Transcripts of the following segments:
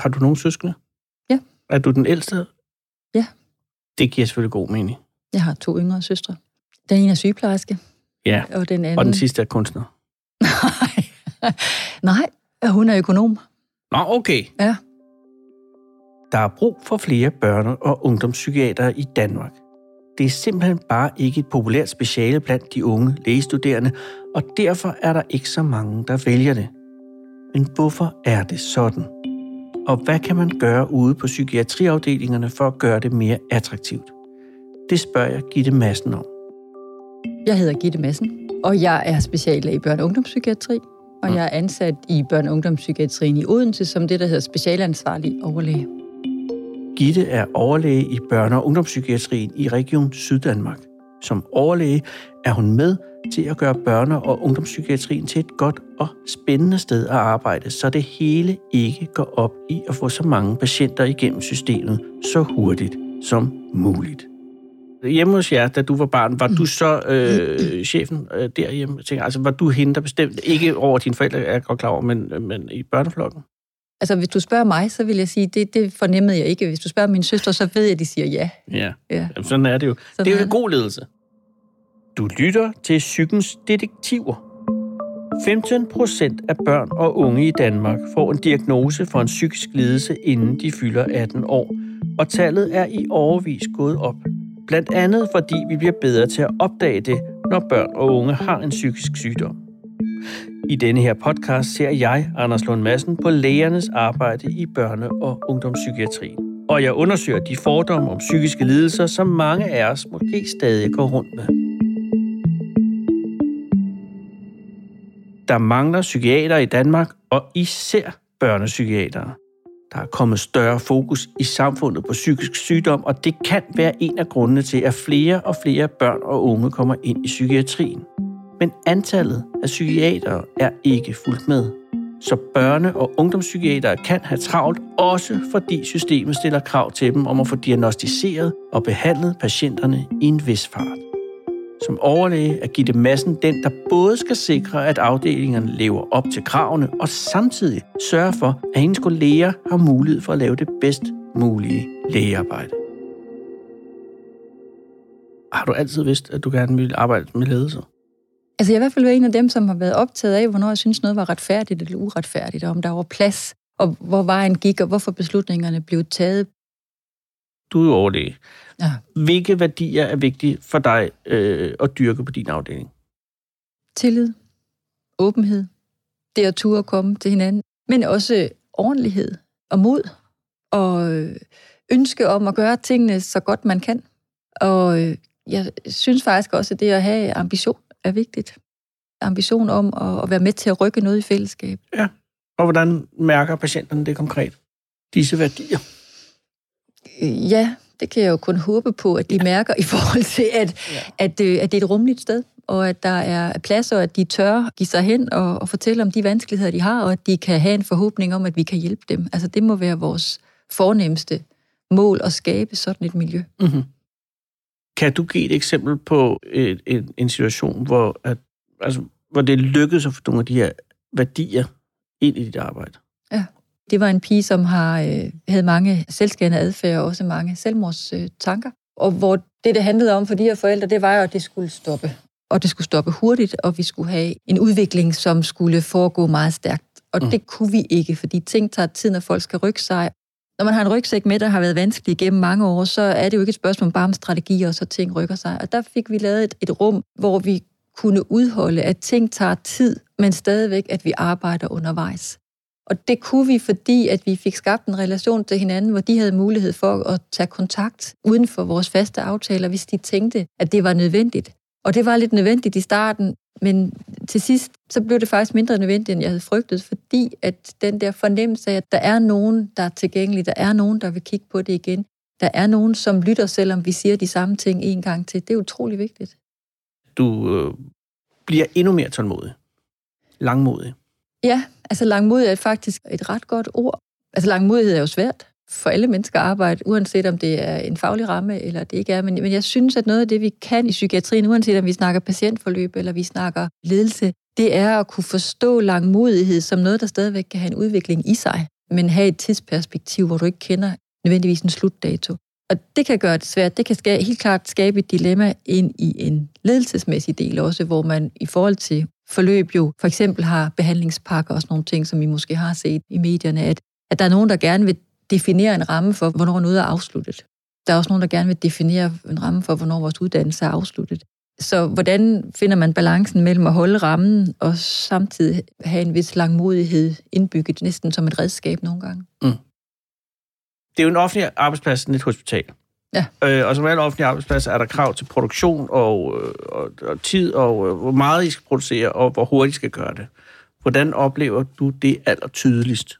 Har du nogen søskende? Ja. Er du den ældste? Ja. Det giver selvfølgelig god mening. Jeg har to yngre søstre. Den ene er sygeplejerske, Ja, og den anden... og den sidste er kunstner. Nej, Nej, hun er økonom. Nå, okay. Ja. Der er brug for flere børne- og ungdomspsykiatere i Danmark. Det er simpelthen bare ikke et populært speciale blandt de unge lægestuderende, og derfor er der ikke så mange, der vælger det. Men hvorfor er det sådan? Og hvad kan man gøre ude på psykiatriafdelingerne for at gøre det mere attraktivt? Det spørger jeg Gitte Madsen om. Jeg hedder Gitte Madsen, og jeg er speciallæge i børne- og ungdomspsykiatri, og Mm. jeg er ansat i børne- og ungdomspsykiatrien i Odense som det, der hedder specialansvarlig overlæge. Gitte er overlæge i børne- og ungdomspsykiatrien i Region Syddanmark. Som overlæge er hun med til at gøre børne- og ungdomspsykiatrien til et godt og spændende sted at arbejde, så det hele ikke går op i at få så mange patienter igennem systemet så hurtigt som muligt. Hjemme hos jer, da du var barn, var du så øh, chefen øh, derhjemme? Jeg tænker, altså, var du hende, der bestemte, ikke over dine forældre, er jeg godt klar over, men, men i børneflokken? Altså, hvis du spørger mig, så vil jeg sige, det, det fornemmede jeg ikke. Hvis du spørger min søster, så ved jeg, at de siger ja. Ja. ja. Jamen, sådan er det jo. Sådan det er jo er en god ledelse. Du lytter til psykens detektiver. 15 procent af børn og unge i Danmark får en diagnose for en psykisk lidelse, inden de fylder 18 år. Og tallet er i overvis gået op. Blandt andet fordi vi bliver bedre til at opdage det, når børn og unge har en psykisk sygdom. I denne her podcast ser jeg, Anders Lund Madsen, på lægernes arbejde i børne- og ungdomspsykiatrien. Og jeg undersøger de fordomme om psykiske lidelser, som mange af os måske stadig går rundt med. Der mangler psykiater i Danmark, og især børnepsykiatere. Der er kommet større fokus i samfundet på psykisk sygdom, og det kan være en af grundene til, at flere og flere børn og unge kommer ind i psykiatrien. Men antallet af psykiatere er ikke fuldt med. Så børne- og ungdomspsykiatere kan have travlt, også fordi systemet stiller krav til dem om at få diagnostiseret og behandlet patienterne i en vis fart. Som overlæge at give det massen den, der både skal sikre, at afdelingerne lever op til kravene, og samtidig sørge for, at hendes kolleger har mulighed for at lave det bedst mulige lægearbejde. Har du altid vidst, at du gerne ville arbejde med ledelse? Altså, jeg er i hvert fald været en af dem, som har været optaget af, hvornår jeg synes, noget var retfærdigt eller uretfærdigt, og om der var plads, og hvor vejen gik, og hvorfor beslutningerne blev taget. Du er jo overlæge. Ja. Hvilke værdier er vigtige for dig øh, at dyrke på din afdeling? Tillid, åbenhed, det at turde komme til hinanden, men også ordentlighed og mod, og øh, ønske om at gøre tingene så godt man kan. Og øh, jeg synes faktisk også, at det at have ambition er vigtigt. Ambition om at, være med til at rykke noget i fællesskab. Og hvordan mærker patienterne det konkret? Disse værdier? Øh, Ja, det kan jeg jo kun håbe på, at de mærker i forhold til, at, Ja. at, øh, at det er et rummeligt sted, og at der er plads, og at de tør give sig hen og, og fortælle om de vanskeligheder, de har, og at de kan have en forhåbning om, at vi kan hjælpe dem. Altså det må være vores fornemmeste mål at skabe sådan et miljø. Mm-hmm. Kan du give et eksempel på et, en, en situation, hvor, at, altså, hvor det lykkedes at få nogle af de her værdier ind i dit arbejde? Det var en pige, som har, øh, havde mange selvskærende adfærd og også mange selvmordstanker. Og hvor det, det handlede om for de her forældre, det var jo, at det skulle stoppe. Og det skulle stoppe hurtigt, og vi skulle have en udvikling, som skulle foregå meget stærkt. Og Mm. det kunne vi ikke, fordi ting tager tid, når folk skal rykke sig. Når man har en rygsæk med, der har været vanskelig igennem mange år, så er det jo ikke et spørgsmål bare om strategier, og så ting rykker sig. Og der fik vi lavet et, et rum, hvor vi kunne udholde, at ting tager tid, men stadigvæk, at vi arbejder undervejs. Og det kunne vi, fordi at vi fik skabt en relation til hinanden, hvor de havde mulighed for at tage kontakt uden for vores faste aftaler, hvis de tænkte, at det var nødvendigt. Og det var lidt nødvendigt i starten, men til sidst, så blev det faktisk mindre nødvendigt, end jeg havde frygtet, fordi at den der fornemmelse af, at der er nogen, der er tilgængelig, der er nogen, der vil kigge på det igen, der er nogen, som lytter, selvom vi siger de samme ting en gang til, det er utrolig vigtigt. Du øh, bliver endnu mere tålmodig. Langmodig. Ja, altså langmodighed er faktisk et ret godt ord. Altså langmodighed er jo svært for alle mennesker at arbejde, uanset om det er en faglig ramme eller det ikke er. Men, men jeg synes, at noget af det, vi kan i psykiatrien, uanset om vi snakker patientforløb eller vi snakker ledelse, det er at kunne forstå langmodighed som noget, der stadigvæk kan have en udvikling i sig. men have et tidsperspektiv, hvor du ikke kender nødvendigvis en slutdato. Og det kan gøre det svært. Det kan skabe, helt klart skabe et dilemma ind i en ledelsesmæssig del også, hvor man i forhold til forløb jo for eksempel har behandlingspakker og sådan nogle ting, som I måske har set i medierne, at, at der er nogen, der gerne vil definere en ramme for, hvornår noget er afsluttet. Der er også nogen, der gerne vil definere en ramme for, hvornår vores uddannelse er afsluttet. Så hvordan finder man balancen mellem at holde rammen og samtidig have en vis langmodighed indbygget, næsten som et redskab nogle gange? Mm. Det er jo en offentlig arbejdsplads, et hospital. Ja. Øh, og som alle offentlige arbejdspladser er der krav til produktion og, øh, og, og tid, og øh, hvor meget I skal producere, og hvor hurtigt I skal gøre det. Hvordan oplever du det aller tydeligst?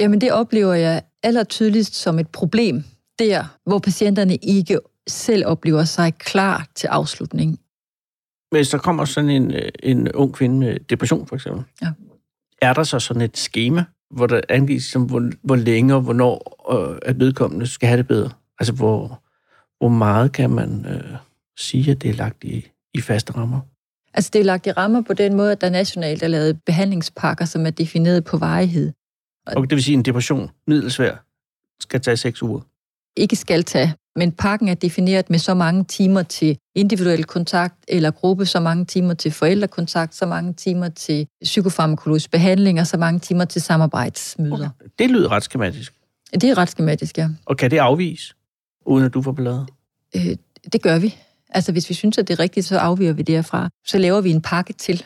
Jamen det oplever jeg aller tydeligst som et problem, der hvor patienterne ikke selv oplever sig klar til afslutning. Hvis der kommer sådan en, øh, en ung kvinde med depression, for eksempel, ja. er der så sådan et schema, hvor der angives, som, hvor, hvor længe og hvornår øh, at vedkommende skal have det bedre? Altså, hvor, hvor meget kan man øh, sige, at det er lagt i, i faste rammer? Altså, det er lagt i rammer på den måde, at der nationalt er lavet behandlingspakker, som er defineret på varighed. Og det vil sige, at en depression, middelsvær, skal tage seks uger? Ikke skal tage, men pakken er defineret med så mange timer til individuel kontakt eller gruppe, så mange timer til forældrekontakt, så mange timer til psykofarmakologisk behandling og så mange timer til samarbejdsmøder. Okay. Det lyder ret skematisk. Det er ret skematisk, ja. Og kan det afvise, uden at du får ballade? Øh, det gør vi. Altså, hvis vi synes, at det er rigtigt, så afviger vi derfra. Så laver vi en pakke til.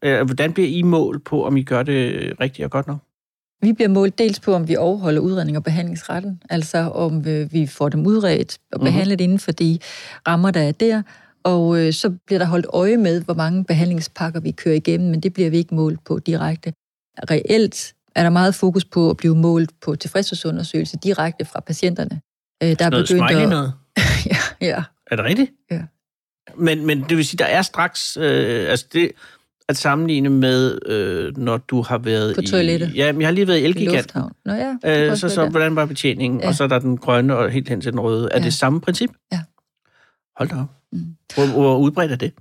Hvordan bliver I mål på, om I gør det rigtigt og godt nok? Vi bliver målt dels på, om vi overholder udredning og behandlingsretten, altså om øh, vi får dem udredt og mhm. behandlet mm-hmm. inden for de rammer, der er der, og øh, så bliver der holdt øje med, hvor mange behandlingspakker vi kører igennem, men det bliver vi ikke målt på direkte. Reelt er der meget fokus på at blive målt på tilfredshedsundersøgelse direkte fra patienterne. Øh, der er noget begyndt at... noget? ja, ja. Er det rigtigt? Ja. Men, men det vil sige, der er straks... Øh, altså det, at sammenligne med, øh, når du har været På toilettet? I, ja, jeg har lige været i Elgigant. Nå ja, øh, så, så hvordan var betjeningen? Ja. Og så er der den grønne og helt hen til den røde. Er ja. det samme princip? Ja. Hold da op. Mm. Hvor, hvor udbredt er det?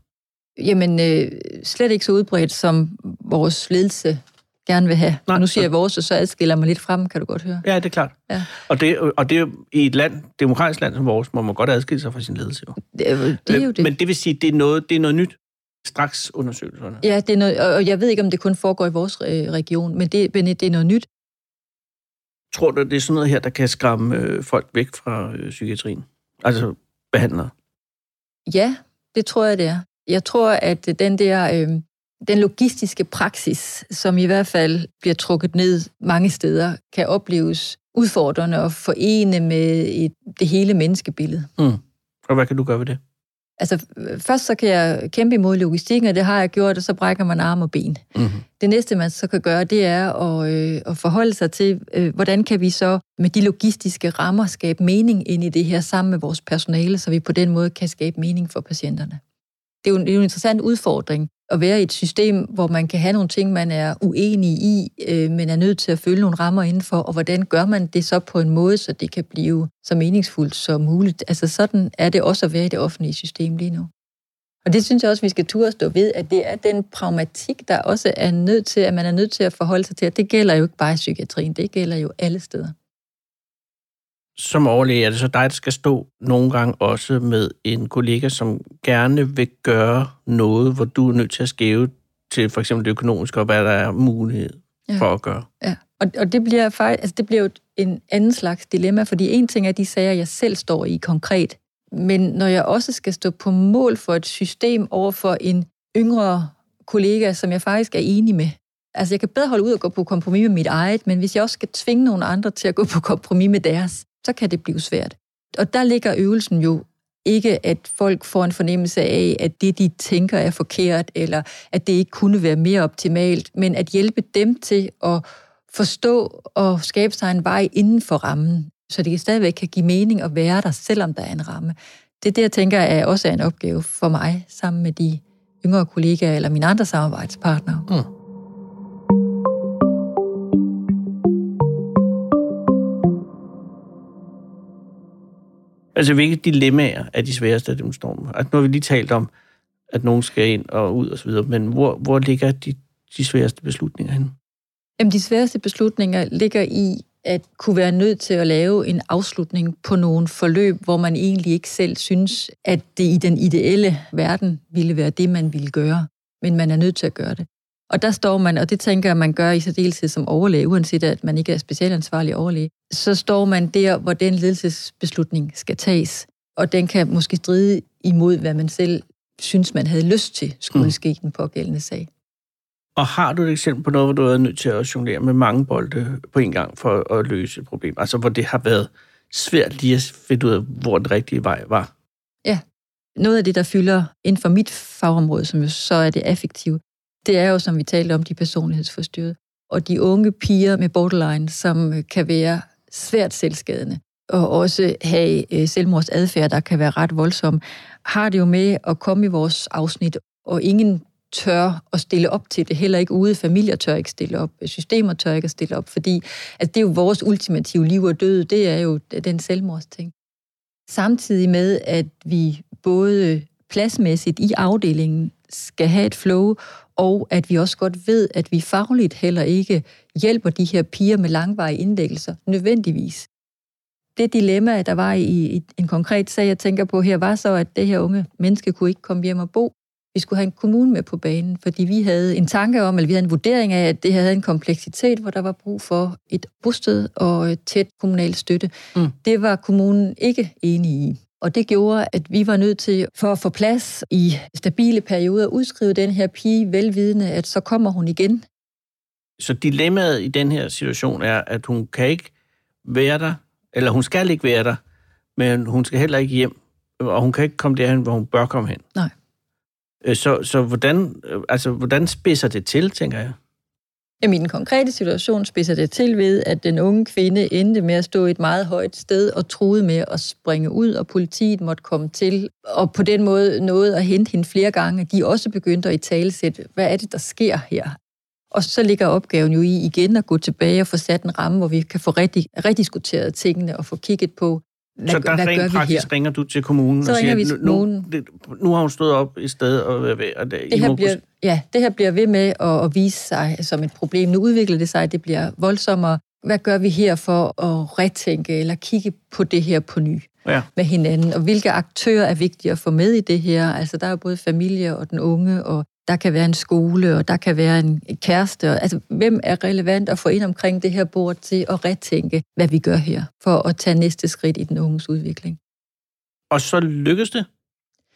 Jamen, øh, slet ikke så udbredt, som vores ledelse gerne vil have. Nej, nu siger jeg vores, og så adskiller mig lidt frem, kan du godt høre. Ja, det er klart. Ja. Og, det, og det i et land, demokratisk land som vores, må man godt adskille sig fra sin ledelse. Jo. Det, er, det er jo det. Men det vil sige, det er noget, det er noget nyt straks undersøgelserne. Ja, det er noget, og jeg ved ikke, om det kun foregår i vores øh, region, men det, men det er noget nyt. Tror du, det er sådan noget her, der kan skræmme øh, folk væk fra øh, psykiatrien? Altså behandlere? Ja, det tror jeg, det er. Jeg tror, at den der øh, den logistiske praksis, som i hvert fald bliver trukket ned mange steder, kan opleves udfordrende og forene med et, det hele menneskebillede. Mm. Og hvad kan du gøre ved det? Altså, først så kan jeg kæmpe imod logistikken, og det har jeg gjort, og så brækker man arm og ben. Mm-hmm. Det næste, man så kan gøre, det er at, øh, at forholde sig til, øh, hvordan kan vi så med de logistiske rammer skabe mening ind i det her sammen med vores personale, så vi på den måde kan skabe mening for patienterne. Det er jo det er jo en interessant udfordring, at være i et system, hvor man kan have nogle ting, man er uenig i, øh, men er nødt til at følge nogle rammer indenfor, og hvordan gør man det så på en måde, så det kan blive så meningsfuldt som muligt. Altså sådan er det også at være i det offentlige system lige nu. Og det synes jeg også, vi skal turde stå ved, at det er den pragmatik, der også er nødt til, at man er nødt til at forholde sig til, at det gælder jo ikke bare i psykiatrien, det gælder jo alle steder som overlæge er det så dig, der skal stå nogle gange også med en kollega, som gerne vil gøre noget, hvor du er nødt til at skæve til for eksempel det økonomiske, og hvad der er mulighed ja. for at gøre. Ja, og, og det bliver faktisk, altså det bliver jo en anden slags dilemma, fordi en ting er de sager, jeg selv står i konkret, men når jeg også skal stå på mål for et system over for en yngre kollega, som jeg faktisk er enig med, Altså, jeg kan bedre holde ud og gå på kompromis med mit eget, men hvis jeg også skal tvinge nogle andre til at gå på kompromis med deres, så kan det blive svært. Og der ligger øvelsen jo ikke, at folk får en fornemmelse af, at det, de tænker, er forkert, eller at det ikke kunne være mere optimalt, men at hjælpe dem til at forstå og skabe sig en vej inden for rammen, så det stadigvæk kan give mening at være der, selvom der er en ramme. Det der, tænker jeg, er også en opgave for mig, sammen med de yngre kollegaer eller mine andre samarbejdspartnere. Mm. Altså, hvilke dilemmaer er de sværeste af dem, står med? Altså, nu har vi lige talt om, at nogen skal ind og ud og så videre, men hvor, hvor ligger de, de sværeste beslutninger henne? Jamen, de sværeste beslutninger ligger i at kunne være nødt til at lave en afslutning på nogle forløb, hvor man egentlig ikke selv synes, at det i den ideelle verden ville være det, man ville gøre. Men man er nødt til at gøre det. Og der står man, og det tænker jeg, man gør i særdeleshed som overlæge, uanset at man ikke er specialansvarlig overlæge, så står man der, hvor den ledelsesbeslutning skal tages. Og den kan måske stride imod, hvad man selv synes, man havde lyst til, skulle mm. ske i den pågældende sag. Og har du et eksempel på noget, hvor du er nødt til at jonglere med mange bolde på en gang for at løse et problem? Altså, hvor det har været svært lige at finde ud af, hvor den rigtige vej var? Ja. Noget af det, der fylder inden for mit fagområde, som jo så er det affektive, det er jo, som vi talte om, de personlighedsforstyrrede. Og de unge piger med borderline, som øh, kan være svært selvskadende, og også have øh, selvmordsadfærd, der kan være ret voldsom, har det jo med at komme i vores afsnit, og ingen tør at stille op til det, heller ikke ude. Familier tør ikke stille op, øh, systemer tør ikke at stille op, fordi at det er jo vores ultimative liv og død, det er jo den selvmordsting. Samtidig med, at vi både pladsmæssigt i afdelingen skal have et flow, og at vi også godt ved, at vi fagligt heller ikke hjælper de her piger med langvarige indlæggelser nødvendigvis. Det dilemma, der var i en konkret sag, jeg tænker på her, var så, at det her unge menneske kunne ikke komme hjem og bo. Vi skulle have en kommune med på banen, fordi vi havde en tanke om, eller vi havde en vurdering af, at det havde en kompleksitet, hvor der var brug for et bosted og et tæt kommunal støtte. Mm. Det var kommunen ikke enig i. Og det gjorde, at vi var nødt til, for at få plads i stabile perioder, at udskrive den her pige velvidende, at så kommer hun igen. Så dilemmaet i den her situation er, at hun kan ikke være der, eller hun skal ikke være der, men hun skal heller ikke hjem, og hun kan ikke komme derhen, hvor hun bør komme hen. Nej. Øh, så, så hvordan, øh, altså, hvordan spidser det til, tænker jeg? Jamen, i den konkrete situation spidser det til ved, at den unge kvinde endte med at stå et meget højt sted og troede med at springe ud, og politiet måtte komme til, og på den måde nåede at hente hende flere gange. De også begyndte at i talesætte, hvad er det, der sker her? Og så ligger opgaven jo i igen at gå tilbage og få sat en ramme, hvor vi kan få rigtig, rediskuteret tingene og få kigget på, hvad, så der hvad rent praktisk ringer du til kommunen så og siger, vi til kommunen. Nu, nu har hun stået op i stedet og, og, og det, det her bliver, Ja, det her bliver ved med at, at vise sig som et problem. Nu udvikler det sig, det bliver voldsommere. Hvad gør vi her for at retænke eller kigge på det her på ny ja. med hinanden? Og hvilke aktører er vigtige at få med i det her? Altså, der er både familie og den unge, og der kan være en skole, og der kan være en kæreste. Altså, hvem er relevant at få ind omkring det her bord til at retænke, hvad vi gør her, for at tage næste skridt i den unges udvikling? Og så lykkedes det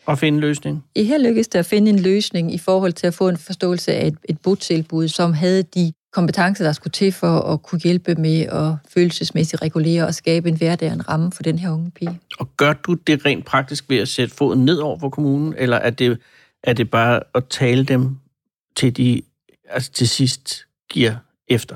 at finde en løsning? I her lykkedes det at finde en løsning i forhold til at få en forståelse af et, et botilbud, som havde de kompetencer, der skulle til for at kunne hjælpe med at følelsesmæssigt regulere og skabe en hverdag og en ramme for den her unge pige. Og gør du det rent praktisk ved at sætte foden ned over for kommunen, eller er det er det bare at tale dem til de altså til sidst giver efter?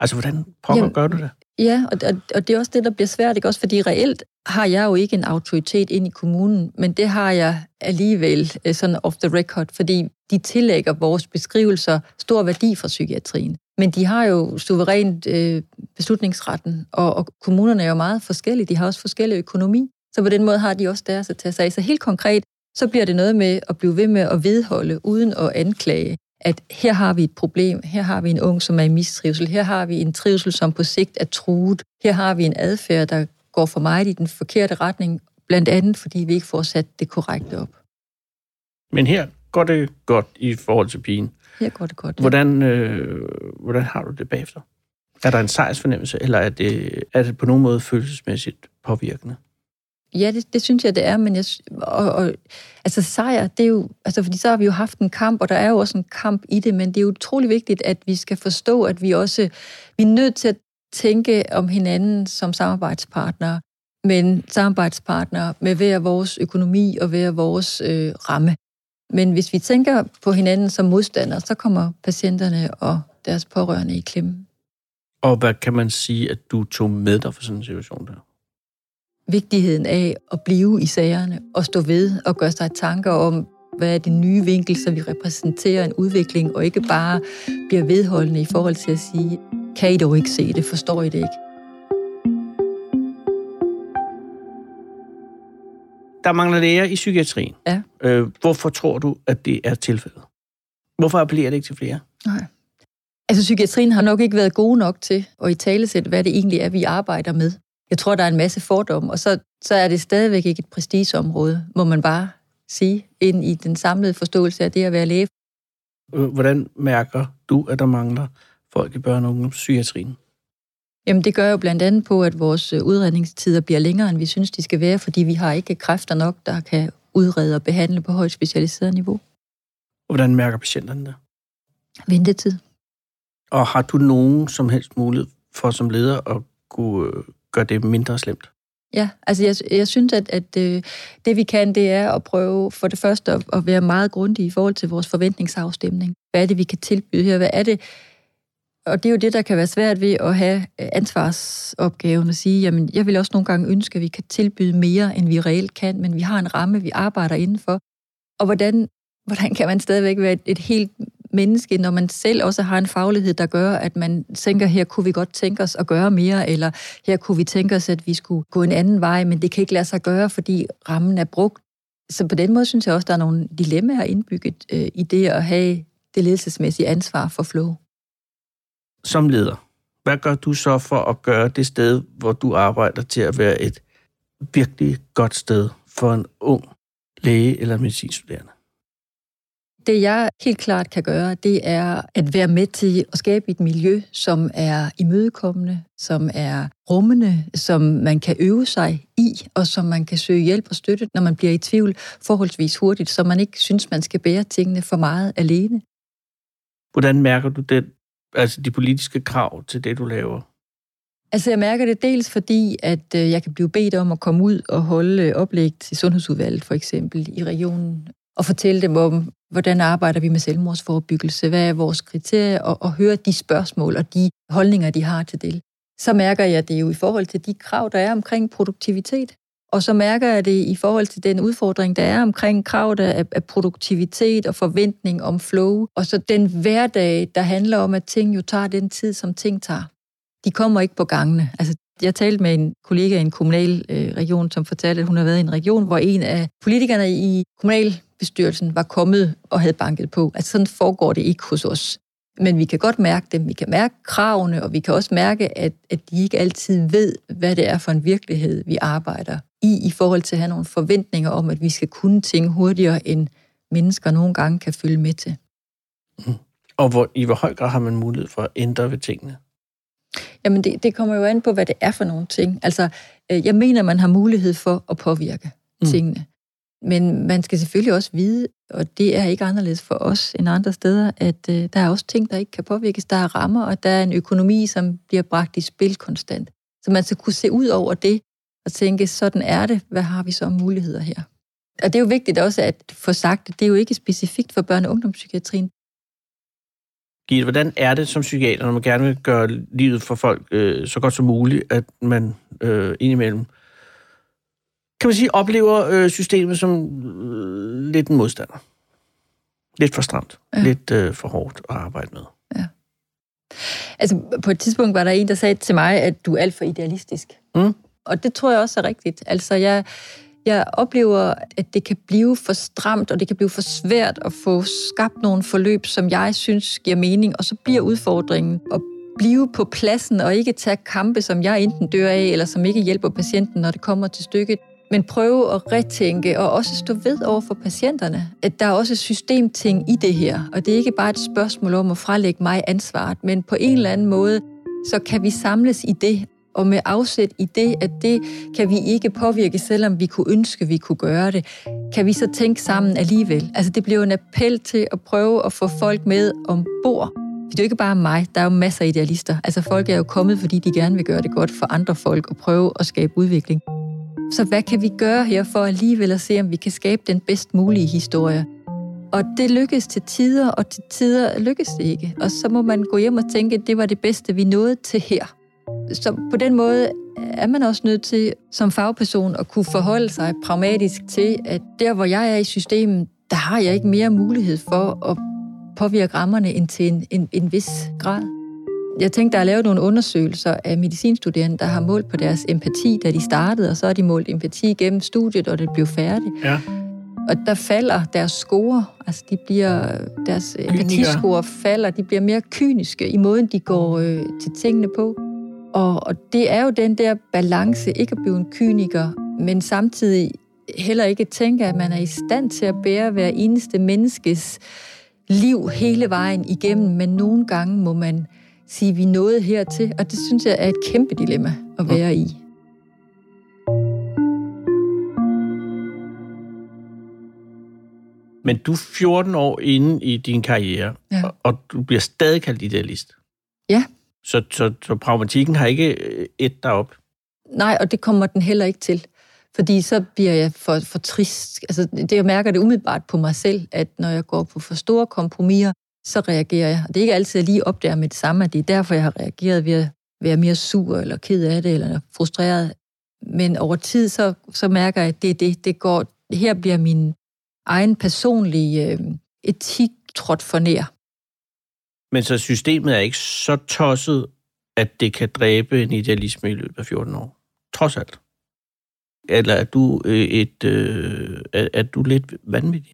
Altså, hvordan pokker gør du det? Ja, og, og, og det er også det, der bliver svært, ikke? Også fordi reelt har jeg jo ikke en autoritet ind i kommunen, men det har jeg alligevel øh, sådan off the record, fordi de tillægger vores beskrivelser stor værdi for psykiatrien. Men de har jo suverænt øh, beslutningsretten, og, og kommunerne er jo meget forskellige. De har også forskellige økonomi, så på den måde har de også deres at tage sig af. Så helt konkret, så bliver det noget med at blive ved med at vedholde, uden at anklage, at her har vi et problem, her har vi en ung, som er i mistrivsel, her har vi en trivsel, som på sigt er truet, her har vi en adfærd, der går for meget i den forkerte retning, blandt andet fordi vi ikke får sat det korrekte op. Men her går det godt i forhold til pigen. Her går det godt. Ja. Hvordan, øh, hvordan har du det bagefter? Er der en sejrsfornemmelse, eller er det, er det på nogen måde følelsesmæssigt påvirkende? Ja, det, det synes jeg, det er, men jeg, og, og, altså sejr, det er jo, altså fordi så har vi jo haft en kamp, og der er jo også en kamp i det, men det er jo utrolig vigtigt, at vi skal forstå, at vi også, vi er nødt til at tænke om hinanden som samarbejdspartnere, men samarbejdspartnere med hver vores økonomi og hver vores øh, ramme. Men hvis vi tænker på hinanden som modstandere, så kommer patienterne og deres pårørende i klemme. Og hvad kan man sige, at du tog med dig for sådan en situation der? Vigtigheden af at blive i sagerne og stå ved og gøre sig tanker om, hvad er det nye vinkel, så vi repræsenterer en udvikling, og ikke bare bliver vedholdende i forhold til at sige, kan I dog ikke se det, forstår I det ikke? Der mangler læger i psykiatrien. Ja. Øh, hvorfor tror du, at det er tilfældet? Hvorfor appellerer det ikke til flere? Nej. Altså, psykiatrien har nok ikke været gode nok til at i tale sætte, hvad det egentlig er, vi arbejder med. Jeg tror, der er en masse fordomme, og så, så er det stadigvæk ikke et prestigeområde, må man bare sige, ind i den samlede forståelse af det at være læge. Hvordan mærker du, at der mangler folk i børne- og ungdomspsykiatrien? Jamen det gør jo blandt andet på, at vores øh, udredningstider bliver længere, end vi synes, de skal være, fordi vi har ikke kræfter nok, der kan udrede og behandle på højt specialiseret niveau. Hvordan mærker patienterne det? Ventetid. Og har du nogen som helst mulighed for som leder at kunne gør gøre det mindre slemt? Ja, altså jeg, jeg synes, at, at øh, det vi kan, det er at prøve for det første at, at være meget grundige i forhold til vores forventningsafstemning. Hvad er det, vi kan tilbyde her? Hvad er det, og det er jo det, der kan være svært ved at have øh, ansvarsopgaven at sige, jamen, jeg vil også nogle gange ønske, at vi kan tilbyde mere, end vi reelt kan, men vi har en ramme, vi arbejder indenfor. Og hvordan, hvordan kan man stadigvæk være et, et helt menneske, når man selv også har en faglighed, der gør, at man tænker, her kunne vi godt tænke os at gøre mere, eller her kunne vi tænke os, at vi skulle gå en anden vej, men det kan ikke lade sig gøre, fordi rammen er brugt. Så på den måde synes jeg også, der er nogle dilemmaer indbygget øh, i det at have det ledelsesmæssige ansvar for flow som leder, hvad gør du så for at gøre det sted, hvor du arbejder, til at være et virkelig godt sted for en ung læge eller medicinstuderende? Det jeg helt klart kan gøre, det er at være med til at skabe et miljø, som er imødekommende, som er rummende, som man kan øve sig i, og som man kan søge hjælp og støtte, når man bliver i tvivl forholdsvis hurtigt, så man ikke synes, man skal bære tingene for meget alene. Hvordan mærker du den altså de politiske krav til det, du laver? Altså, jeg mærker det dels fordi, at øh, jeg kan blive bedt om at komme ud og holde oplæg til Sundhedsudvalget, for eksempel, i regionen, og fortælle dem om, hvordan arbejder vi med selvmordsforebyggelse, hvad er vores kriterier, og, og høre de spørgsmål og de holdninger, de har til det. Så mærker jeg det jo i forhold til de krav, der er omkring produktivitet. Og så mærker jeg det i forhold til den udfordring, der er omkring kravet af, af produktivitet og forventning om flow. Og så den hverdag, der handler om, at ting jo tager den tid, som ting tager. De kommer ikke på gangene. Altså, jeg talte med en kollega i en kommunal øh, region, som fortalte, at hun har været i en region, hvor en af politikerne i kommunal kommunalbestyrelsen var kommet og havde banket på. Altså sådan foregår det ikke hos os. Men vi kan godt mærke dem, vi kan mærke kravene, og vi kan også mærke, at, at de ikke altid ved, hvad det er for en virkelighed, vi arbejder i, i forhold til at have nogle forventninger om, at vi skal kunne ting hurtigere, end mennesker nogle gange kan følge med til. Mm. Og hvor, i hvor høj grad har man mulighed for at ændre ved tingene? Jamen, det, det kommer jo an på, hvad det er for nogle ting. Altså, øh, jeg mener, man har mulighed for at påvirke mm. tingene. Men man skal selvfølgelig også vide, og det er ikke anderledes for os end andre steder, at øh, der er også ting, der ikke kan påvirkes. Der er rammer, og der er en økonomi, som bliver bragt i spil konstant. Så man skal kunne se ud over det og tænke, sådan er det. Hvad har vi så om muligheder her? Og det er jo vigtigt også at få sagt, at det er jo ikke specifikt for børne- og ungdomspsykiatrien. Gitte, hvordan er det som psykiater, når man gerne vil gøre livet for folk øh, så godt som muligt, at man øh, indimellem kan man sige, oplever øh, systemet som øh, lidt en modstander. Lidt for stramt. Ja. Lidt øh, for hårdt at arbejde med. Ja. Altså, på et tidspunkt var der en, der sagde til mig, at du er alt for idealistisk. Mm. Og det tror jeg også er rigtigt. Altså, jeg, jeg oplever, at det kan blive for stramt, og det kan blive for svært at få skabt nogle forløb, som jeg synes giver mening, og så bliver udfordringen at blive på pladsen og ikke tage kampe, som jeg enten dør af, eller som ikke hjælper patienten, når det kommer til stykket men prøve at retænke og også stå ved over for patienterne, at der er også systemting i det her, og det er ikke bare et spørgsmål om at frelægge mig ansvaret, men på en eller anden måde, så kan vi samles i det, og med afsæt i det, at det kan vi ikke påvirke, selvom vi kunne ønske, at vi kunne gøre det, kan vi så tænke sammen alligevel. Altså det bliver en appel til at prøve at få folk med ombord. Det er jo ikke bare mig, der er jo masser af idealister. Altså folk er jo kommet, fordi de gerne vil gøre det godt for andre folk og prøve at skabe udvikling. Så hvad kan vi gøre her for alligevel at se, om vi kan skabe den bedst mulige historie? Og det lykkes til tider, og til tider lykkes det ikke. Og så må man gå hjem og tænke, at det var det bedste, vi nåede til her. Så på den måde er man også nødt til som fagperson at kunne forholde sig pragmatisk til, at der, hvor jeg er i systemet, der har jeg ikke mere mulighed for at påvirke rammerne end til en, en, en vis grad. Jeg tænkte, der er lavet nogle undersøgelser af medicinstuderende, der har målt på deres empati, da de startede, og så har de målt empati gennem studiet, og det blev færdigt. Ja. Og der falder deres score, altså de bliver, deres empatiscore falder, de bliver mere kyniske i måden, de går øh, til tingene på. Og, og det er jo den der balance, ikke at blive en kyniker, men samtidig heller ikke tænke, at man er i stand til at bære hver eneste menneskes liv hele vejen igennem, men nogle gange må man sige, vi nået hertil, og det synes jeg er et kæmpe dilemma at være i. Men du er 14 år inde i din karriere, ja. og, og du bliver stadig kaldt idealist. Ja. Så, så, så pragmatikken har ikke øh, et derop? Nej, og det kommer den heller ikke til. Fordi så bliver jeg for, for trist. Altså, det, jeg mærker det umiddelbart på mig selv, at når jeg går på for store kompromiser, så reagerer jeg. Og det er ikke altid, at jeg lige opdager med det samme, at det er derfor, jeg har reageret ved at være mere sur eller ked af det, eller frustreret. Men over tid, så, så mærker jeg, at det er det. det går, her bliver min egen personlige øh, etik trådt for nær. Men så systemet er ikke så tosset, at det kan dræbe en idealisme i løbet af 14 år? Trods alt. Eller er du øh, et øh, er, er du lidt vanvittig?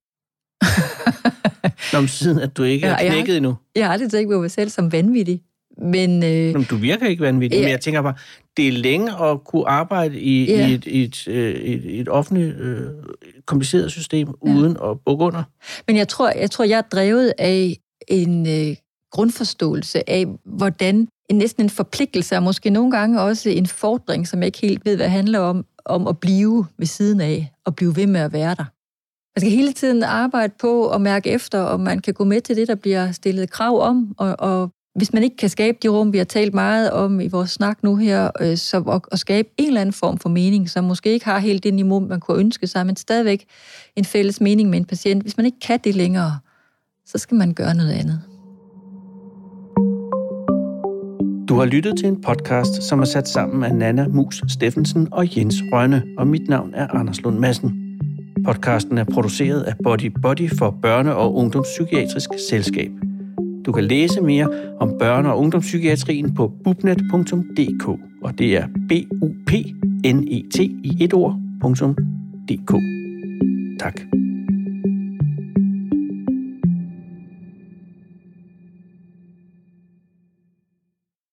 Nå, siden at du ikke ja, er knækket jeg, endnu. Jeg har aldrig tænkt på mig selv som vanvittig. Men, øh, Nå, du virker ikke vanvittig, ja. men jeg tænker bare, det er længe at kunne arbejde i, ja. i et, et, øh, et, et offentligt øh, kompliceret system, ja. uden at bukke under. Men jeg tror, jeg tror, jeg er drevet af en øh, grundforståelse af, hvordan en næsten en forpligtelse, og måske nogle gange også en fordring, som jeg ikke helt ved, hvad handler om, om at blive ved siden af, og blive ved med at være der. Man skal hele tiden arbejde på at mærke efter, om man kan gå med til det, der bliver stillet krav om, og, og hvis man ikke kan skabe de rum, vi har talt meget om i vores snak nu her, øh, så at, at skabe en eller anden form for mening, som måske ikke har helt det niveau, man kunne ønske sig, men stadigvæk en fælles mening med en patient. Hvis man ikke kan det længere, så skal man gøre noget andet. Du har lyttet til en podcast, som er sat sammen af Nana Mus Steffensen og Jens Rønne, og mit navn er Anders Lund Madsen. Podcasten er produceret af Body Body for Børne- og Ungdomspsykiatrisk Selskab. Du kan læse mere om børne- og ungdomspsykiatrien på bubnet.dk, og det er b u p n e t i et ord.dk. Tak.